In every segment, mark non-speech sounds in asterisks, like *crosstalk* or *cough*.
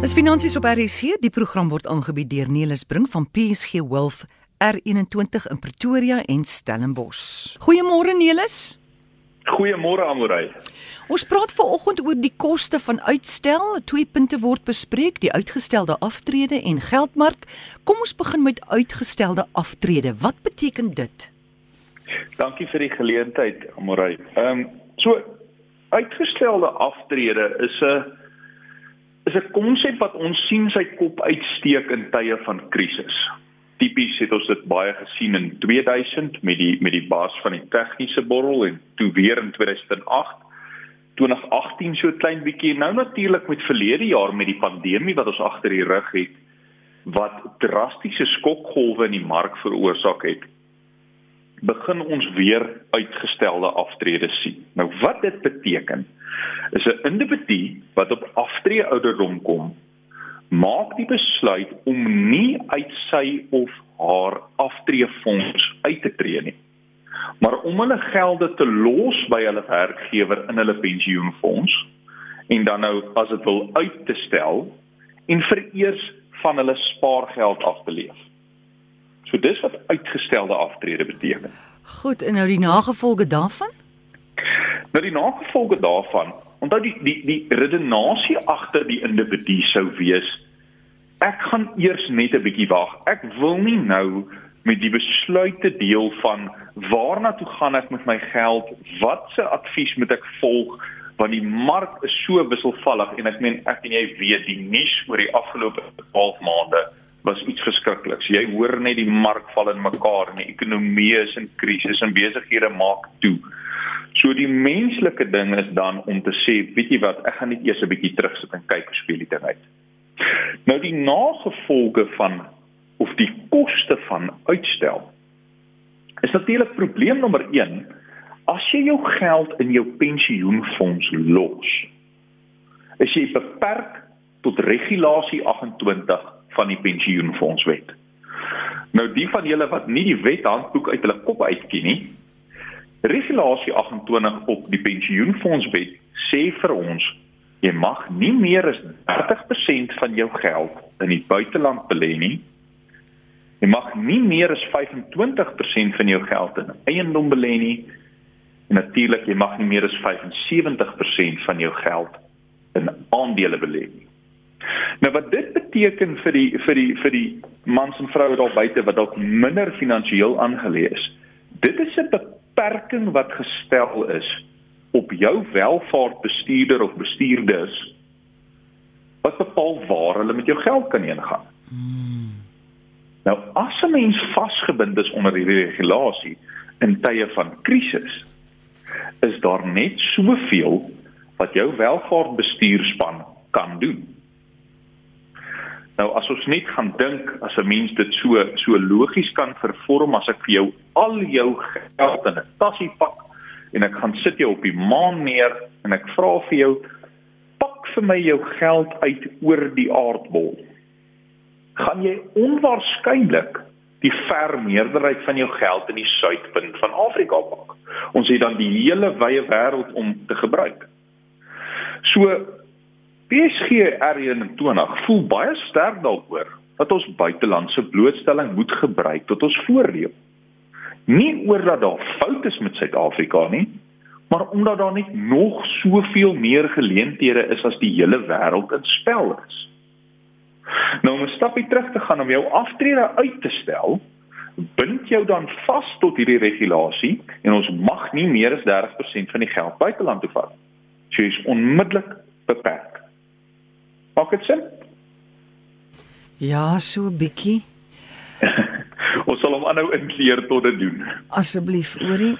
Dis finansies op RC. Die program word aangebied deur Nelis Brink van PSG Wealth R21 in Pretoria en Stellenbosch. Goeiemôre Nelis. Goeiemôre Amorey. Ons praat veraloggend oor die koste van uitstel. Twee punte word bespreek: die uitgestelde aftrede en geldmark. Kom ons begin met uitgestelde aftrede. Wat beteken dit? Dankie vir die geleentheid, Amorey. Ehm um, so uitgestelde aftrede is 'n is 'n konsep wat ons sien sy kop uitsteek in tye van krisis. Tipies het ons dit baie gesien in 2000 met die met die baas van die tegniese borrel en toe weer in 2008 2018 so 'n klein bietjie nou natuurlik met verlede jaar met die pandemie wat ons agter die rug het wat drastiese skokgolwe in die mark veroorsaak het begin ons weer uitgestelde aftredes sien. Nou wat dit beteken is 'n individu wat op aftree ouderdom kom, maak die besluit om nie uit sy of haar aftreefonds uit te tree nie, maar om hulle gelde te los by hulle werkgewer in hulle pensioenfonds en dan nou as dit wil uit te stel en vereers van hulle spaargeld af te leef. So dis wat uitgestelde aftrede beteken. Goed, en nou die nagevolge daarvan? Nou die nagevolge daarvan, onthou die die die redenasie agter die individu sou wees ek gaan eers net 'n bietjie wag. Ek wil nie nou met die besluite deel van waarna toe gaan ek met my geld? Watse advies moet ek volg? want die mark is so wisselvallig en ek meen ek en jy weet die nuus oor die afgelope 12 maande was iets verskrikliks. Jy hoor net die mark val in mekaar en die ekonomie is in krisis en besighede maak toe. So die menslike ding is dan om te sê, weet jy wat, ek gaan net eers 'n bietjie terugsit en kyk hoe speel die ding uit. Nou die nagevolge van of die koste van uitstel is natuurlik probleem nommer 1 as jy jou geld in jou pensioenfonds los. Is jy beperk tot regulasie 28 van die pensioenfondswet. Nou die van julle wat nie die wethandboek uit hulle kop uitken nie, regulasie 28 op die pensioenfondswet sê vir ons jy mag nie meer as 30% van jou geld in die buiteland belê nie. Jy mag nie meer as 25% van jou geld in eiendom belê nie. En natuurlik jy mag nie meer as 75% van jou geld in aandele belê nie. Nou wat dit beteken vir die vir die vir die mans en vroue daar buite wat dalk minder finansiëel aangeleë is. Dit is 'n beperking wat gestel is op jou welvaartbestuurder of bestuurders wat bepaal waar hulle met jou geld kan ingaan. Hmm. Nou as 'n mens vasgebind is onder hierdie regulasie in tye van krisis, is daar net soveel wat jou welvaartbestuurspan kan doen. Nou as ons net gaan dink as 'n mens dit so so logies kan vervorm as ek vir jou al jou geld in 'n tassie pak en ek gaan sit jou op die maan neer en ek vra vir jou pak vir my jou geld uit oor die aardbol. Gaan jy onwaarskynlik die ver meerderheid van jou geld in die suidpunt van Afrika pak. Ons het dan die hele wye wêreld om te gebruik. So PSG R21 voel baie sterk daaroor dat ons buitelandse blootstelling moet gebruik tot ons voordeel. Nie oor dat daar foute is met Suid-Afrika nie, maar omdat daar net nog soveel meer geleenthede is as die hele wêreld in spel is. Nou om 'n stapie terug te gaan om jou aftrede uit te stel, bind jou dan vas tot hierdie regulasie en ons mag nie meer as 30% van die geld buiteland toe vat. Jy is onmiddellik beperk. Maak dit sin? Ja, so 'n bietjie. *laughs* Ons sal hom aanhou inkleer tot dit doen. Asseblief, oorie.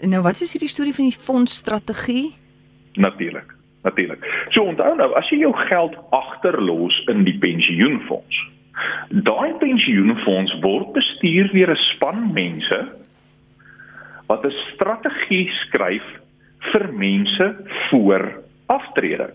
Nou, wat is hierdie storie van die fondsstrategie? Natuurlik. Natuurlik. So onthou nou, as jy jou geld agterlos in die pensioenfonds, daai pensioenfonds word bestuur deur 'n span mense wat 'n strategie skryf vir mense voor aftrede.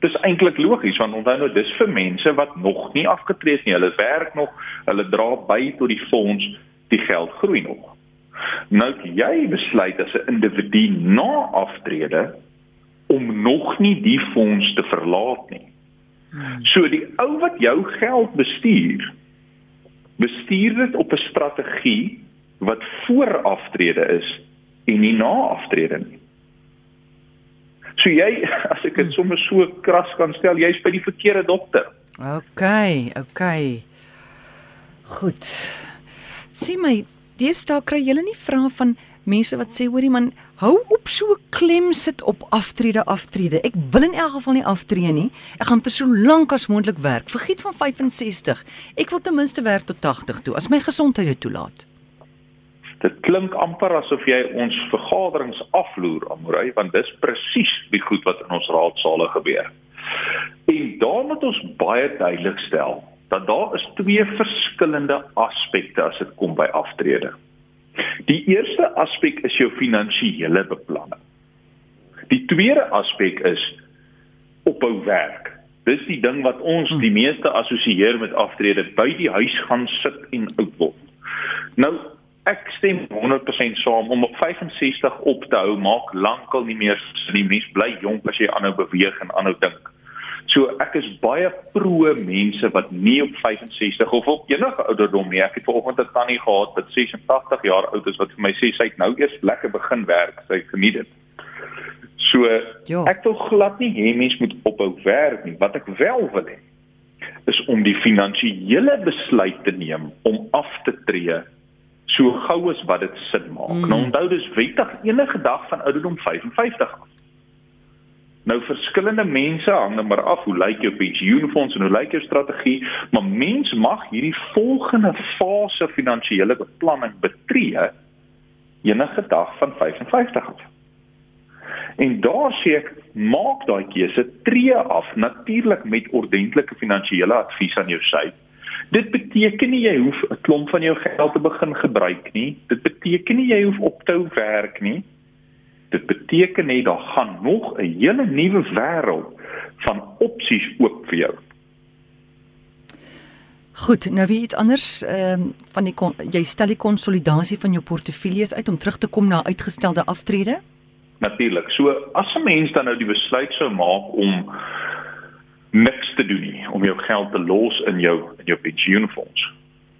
Dis eintlik logies want onthou nou dis vir mense wat nog nie afgetree is nie. Hulle werk nog, hulle dra by tot die fonds, die geld groei nog. Nou jy besluit as 'n individu na aftrede om nog nie die fonds te verlaat nie. Hmm. So die ou wat jou geld bestuur, bestuur dit op 'n strategie wat voor aftrede is en nie na aftrede nie. So jy *laughs* as ek dit sommer so kras kan stel, jy's by die verkeerde dokter. OK, OK. Goed. Sien my, deesdae kry jy nie vrae van mense wat sê hoorie man, hou op so klem sit op aftrede aftrede. Ek wil in elk geval nie aftree nie. Ek gaan vir so lank as moontlik werk. Vergiet van 65. Ek wil ten minste werk tot 80 toe as my gesondheid dit toelaat. Dit klink amper asof jy ons vergaderings afloer, Amorey, want dis presies die goed wat in ons raadsale gebeur. En daar moet ons baie duidelik stel dat daar is twee verskillende aspekte as dit kom by aftrede. Die eerste aspek is jou finansiële beplanning. Die tweede aspek is ophou werk. Dis die ding wat ons die meeste assosieer met aftrede, by die huis gaan sit en oud word. Nou ek stem 100% saam om op 65 op te hou maak lankal nie meer die mens bly jonk as jy aanhou beweeg en aanhou dink. So ek is baie pro mense wat nie op 65 of op enige ouderdom nie. Ek het vanoggend 'n tannie gehad wat 86 jaar oud is wat vir my sê sy het nou eers lekker begin werk. Sy geniet dit. So jo. Ja. ek wil glad nie hê mense moet ophou werk nie. Wat ek wel wil hê is om die finansiële besluit te neem om af te tree so gou as wat dit sin maak. Mm. Nou onthou dis wettig enige dag van ouderdom 55 af. Nou verskillende mense hang nou maar af hoe lyk jou pensioenfonds en hoe lyk jou strategie, maar mens mag hierdie volgende fase finansiële beplanning betree enige dag van 55 af. En daar sê ek maak daai keuse, tree af natuurlik met ordentlike finansiële advies aan jou sy. Dit beteken nie jy hoef 'n klomp van jou geld te begin gebruik nie. Dit beteken nie jy hoef op te hou werk nie. Dit beteken net daar gaan nog 'n hele nuwe wêreld van opsies oop vir jou. Goed, nou wie iets anders ehm uh, van die jy stel die konsolidasie van jou portefeuilles uit om terug te kom na uitgestelde aftrede? Natuurlik. So as 'n mens dan nou die besluit sou maak om niks te doen nie, om jou geld te los in jou in jou pensioenfonds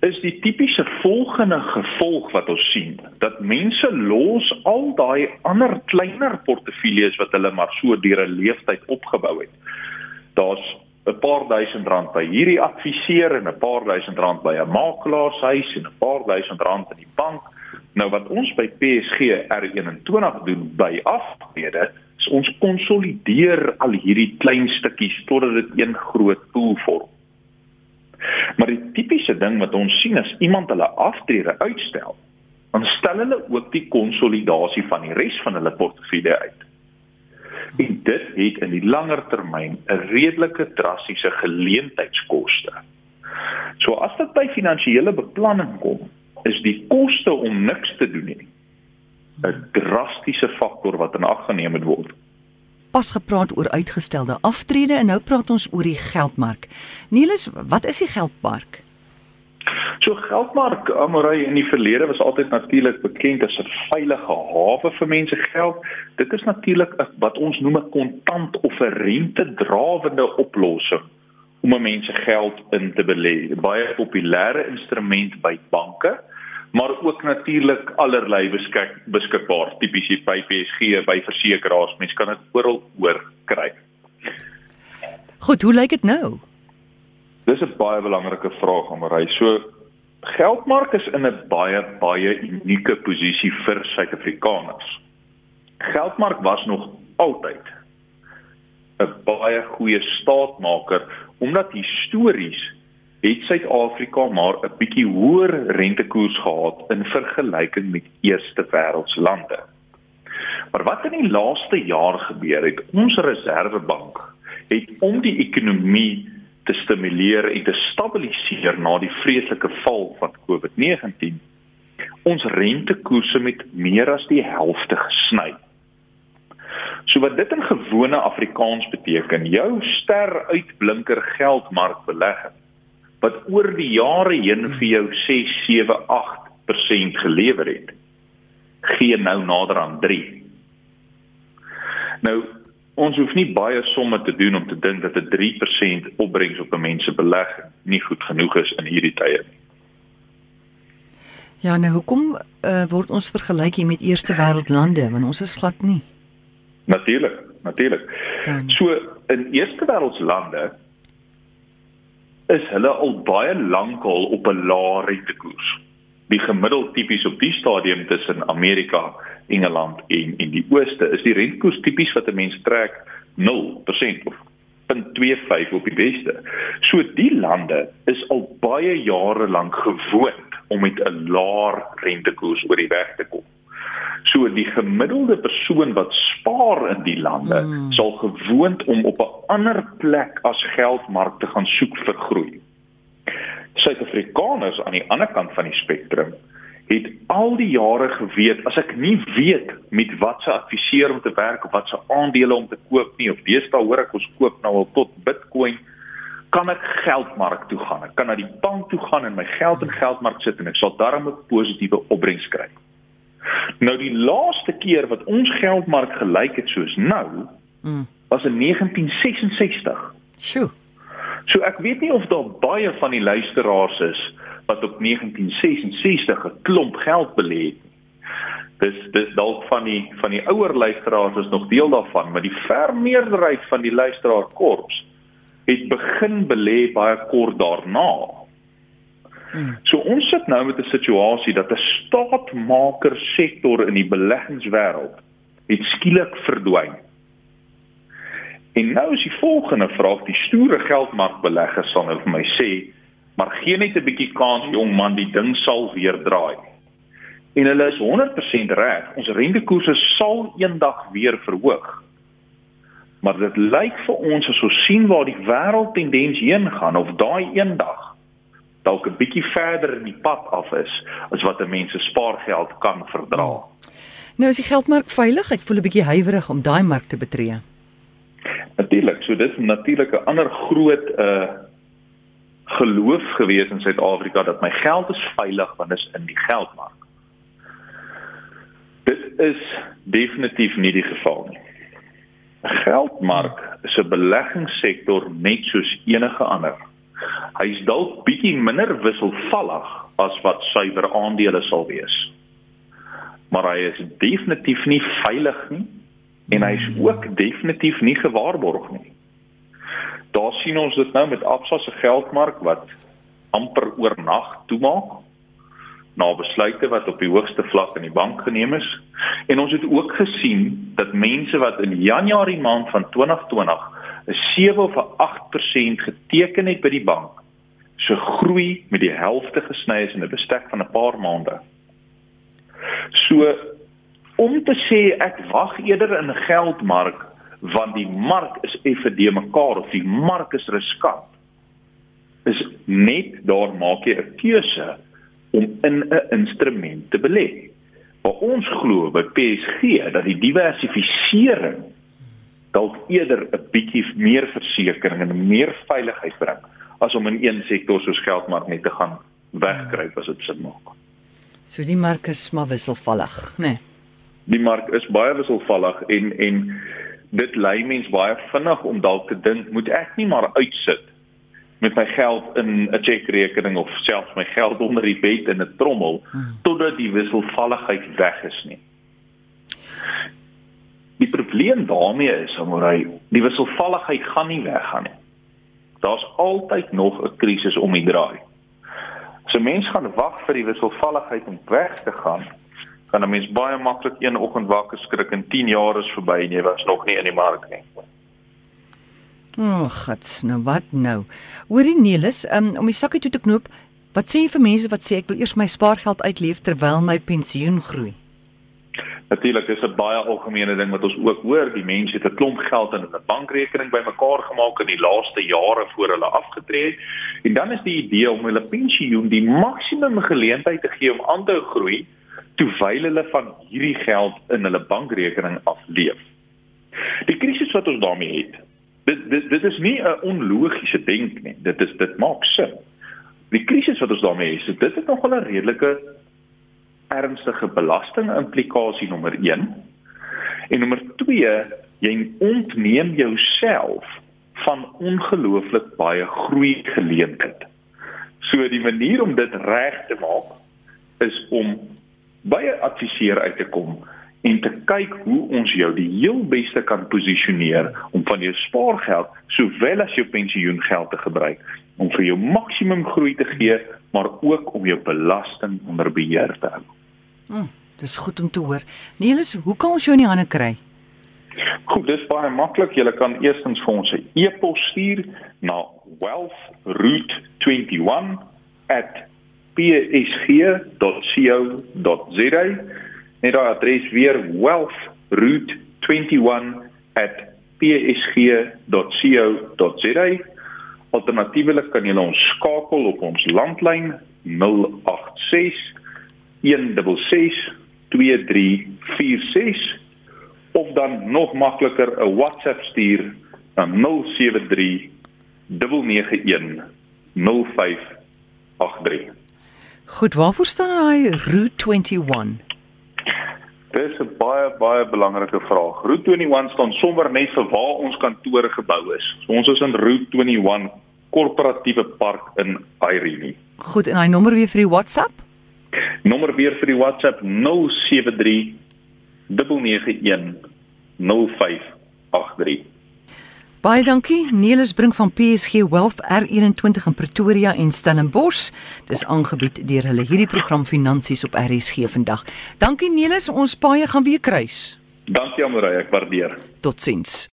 is die tipiese volgende gevolg wat ons sien dat mense los al daai ander kleiner portefeuilles wat hulle maar so deur 'n leeftyd opgebou het. Daar's 'n paar duisend rand by hierdie adviseur en 'n paar duisend rand by 'n makelaarshuis en 'n paar duisend rand in die bank. Nou wat ons by PSG R21 doen by aftrede, is ons konsolideer al hierdie klein stukkies totdat dit een groot pool vorm. Maar die tipiese ding wat ons sien is iemand hulle aftrede uitstel, dan stel hulle ook die konsolidasie van die res van hulle portefeulje uit. En dit het in die langer termyn 'n redelike drastiese geleentheidskoste. So as dit by finansiële beplanning kom, is die koste om niks te doen nie 'n drastiese faktor wat in ag geneem moet word pas gepraat oor uitgestelde aftrede en nou praat ons oor die geldmark. Niels, wat is die geldmark? So geldmark Amorey in die verlede was altyd natuurlik bekend as 'n veilige hawe vir mense geld. Dit is natuurlik wat ons noem 'n kontant of 'n rente-drawende oplossing om mense geld in te belê. Baie populêre instrument by banke maar ook natuurlik allerlei beskik beskikbaar tipies hier by PSG by versekerings mense kan dit oral oor kry. Goed, hoe lyk dit nou? Dis 'n baie belangrike vraag om ry. So geldmark is in 'n baie baie unieke posisie vir Suid-Afrikaners. Geldmark was nog altyd 'n baie goeie staatmaker omdat histories het Suid-Afrika maar 'n bietjie hoër rentekoers gehad in vergelyking met eerste wêreldlande. Maar wat in die laaste jaar gebeur het, ons Reserwebank het om die ekonomie te stimuleer en te stabiliseer na die vreeslike val van COVID-19 ons rentekoerse met meer as die helfte gesny. So wat dit in gewone Afrikaans beteken, jou ster uitblinker geldmarkbelegging wat oor die jare heen vir jou 6, 7, 8% gelewer het, gee nou nader aan 3. Nou ons hoef nie baie somme te doen om te dink dat 'n 3% opbrengs op 'n mens se belegging nie goed genoeg is in hierdie tye nie. Ja, nou hoekom uh, word ons vergelyk hier met eerste wêreld lande want ons is glad nie. Natuurlik, natuurlik. So in eerste wêreld lande is hulle al baie lank al op 'n lae rentekoers. Die gemiddeld tipies op die stadium tussen Amerika, Engeland en en die Ooste is die rentekoers tipies wat 'n mens trek 0% of 0.25 op die beste. So die lande is al baie jare lank gewoond om met 'n laer rentekoers oor die weg te kom. So die gemiddelde persoon wat spaar in die lande mm. sal gewoond om op 'n ander plek as geldmark te gaan soek vir groei. Suid-Afrikaners aan die ander kant van die spektrum het al die jare geweet as ek nie weet met wat se adviseer om te werk of wat se aandele om te koop nie of deesdae hoor ek ons koop nou al tot Bitcoin kan ek geldmark toe gaan. Ek kan na die bank toe gaan en my geld in geldmark sit en ek sal daarmee 'n positiewe opbrengs kry. Nou die laaste keer wat ons geldmark gelyk het soos nou, mm. was in 1966. Sjoe. So ek weet nie of daar baie van die luisteraars is wat op 1966 'n klomp geld belê het. Dis dis dalk van die van die ouer luisteraars is nog deel daarvan, maar die vermeerderheid van die luisteraar korps het begin belê baie kort daarna. Hmm. So ons sit nou met 'n situasie dat 'n staatmaker sektor in die beleggingswêreld het skielik verdwyn. En nou is die volgende vraag, die stoere geldmarkbeleggers sal nou vir my sê, maar gee net 'n bietjie kans jong man, die ding sal weer draai. En hulle is 100% reg, ons rentekoerse sal eendag weer verhoog. Maar dit lyk vir ons as ons sien waar die wêreld tendens heen gaan of daai eendag dalk 'n bietjie verder in die pad af is as wat 'n mens se spaargeld kan verdra. Nou is die geldmark veilig. Ek voel 'n bietjie huiwerig om daai mark te betree. Natuurlik, so dis natuurlik 'n ander groot uh geloof gewees in Suid-Afrika dat my geld is veilig want dit is in die geldmark. Dit is definitief nie die geval nie. Geldmark is 'n beleggingssektor net soos enige ander hy's dalk bietjie minder wisselvallig as wat suiwer aandele sal wees. Maar hy is definitief nie veilig nie en hy's ook definitief nie gewaarborg nie. Daar sien ons dit nou met Absa se geldmark wat amper oornag toemaak na besluite wat op die hoogste vlak in die bank geneem is en ons het ook gesien dat mense wat in Januarie maand van 2020 'n 7 of 'n 8% geteken het by die bank, se groei met die helfte gesny is in 'n bestek van 'n paar maande. So om te sê ek wag eerder in 'n geldmark want die mark is effe de mekaar of die mark is riskant. Is net daar maak jy 'n keuse om in 'n instrument te belê. Maar ons glo by PSG dat die diversifisering dalk eerder 'n bietjie meer versekerings en meer veiligheid bring as om in een sektor soos geldmark net te gaan wegkruip as dit sin maak. So die mark is maar wisselvallig, né? Nee. Die mark is baie wisselvallig en en dit lei mens baie vinnig om dalk te dink, moet ek nie maar uitsit met my geld in 'n chequerekening of selfs my geld onder die bed in 'n trommel hmm. totdat die wisselvalligheid weg is nie. Die probleem daarmee is, Amorai, die wisselvalligheid gaan nie weggaan nie. Daar's altyd nog 'n krisis om die draai. As 'n mens gaan wag vir die wisselvalligheid om weg te gaan, gaan 'n mens baie maklik een oggend wakker skrik en 10 jaar is verby en jy was nog nie in die mark nie. O, oh, gats, nou wat nou? Hoorie Nelis, um, om die sakkie toe te knoop, wat sê jy vir mense wat sê ek wil eers my spaargeld uitleef terwyl my pensioen groei? Natuurlik is 'n baie algemene ding wat ons ook hoor, die mense het 'n klomp geld in 'n bankrekening bymekaar gemaak in die laaste jare voor hulle afgetree het. En dan is die idee om hulle pensioen die maksimum geleentheid te gee om aan te groei terwyl hulle van hierdie geld in hulle bankrekening afleef. Die krisis wat ons daarmee het, dit dit dit is nie 'n onlogiese denk nie. Dit is dit maak sin. Die krisis wat ons daarmee het, dit het nog 'n redelike ernstige belasting implikasie nommer 1 en nommer 2 jy ontneem jouself van ongelooflik baie groei geleenthede. So die manier om dit reg te maak is om by 'n adviseur uit te kom en te kyk hoe ons jou die heel beste kan posisioneer om van jou spaargeld sowel as jou pensioengeld te gebruik om vir jou maksimum groei te gee, maar ook om jou belasting onder beheer te hou. Hm, dis goed om te hoor. Niels, hoe kan ons jou in die hande kry? Goed, dis baie maklik. Jy kan eerstens vir ons 'n e-pos stuur na wealthroot21@psg.co.za. Net daai adres weer wealthroot21@psg.co.za. Alternatiefelik kan jy ons skakel op ons landlyn 086 166 2346 of dan nog makliker 'n WhatsApp stuur na 073 991 0583. Goed, waarvoor staan hy Route 21? Dis 'n baie baie belangrike vraag. Route 21 staan sommer net vir waar ons kantore gebou is. So ons is in Route 21 korporatiewe park in Irene. Goed, en hy nommer weer vir die WhatsApp? Nommer weer vir die WhatsApp 073 0993. Baie dankie. Nelis bring van PSG Wealth R21 in Pretoria en Stellenbosch. Dis aangebied deur hulle hierdie program Finansies op RSG vandag. Dankie Nelis, ons paai gaan weer kruis. Dankie Amorey, ek waardeer. Totsiens.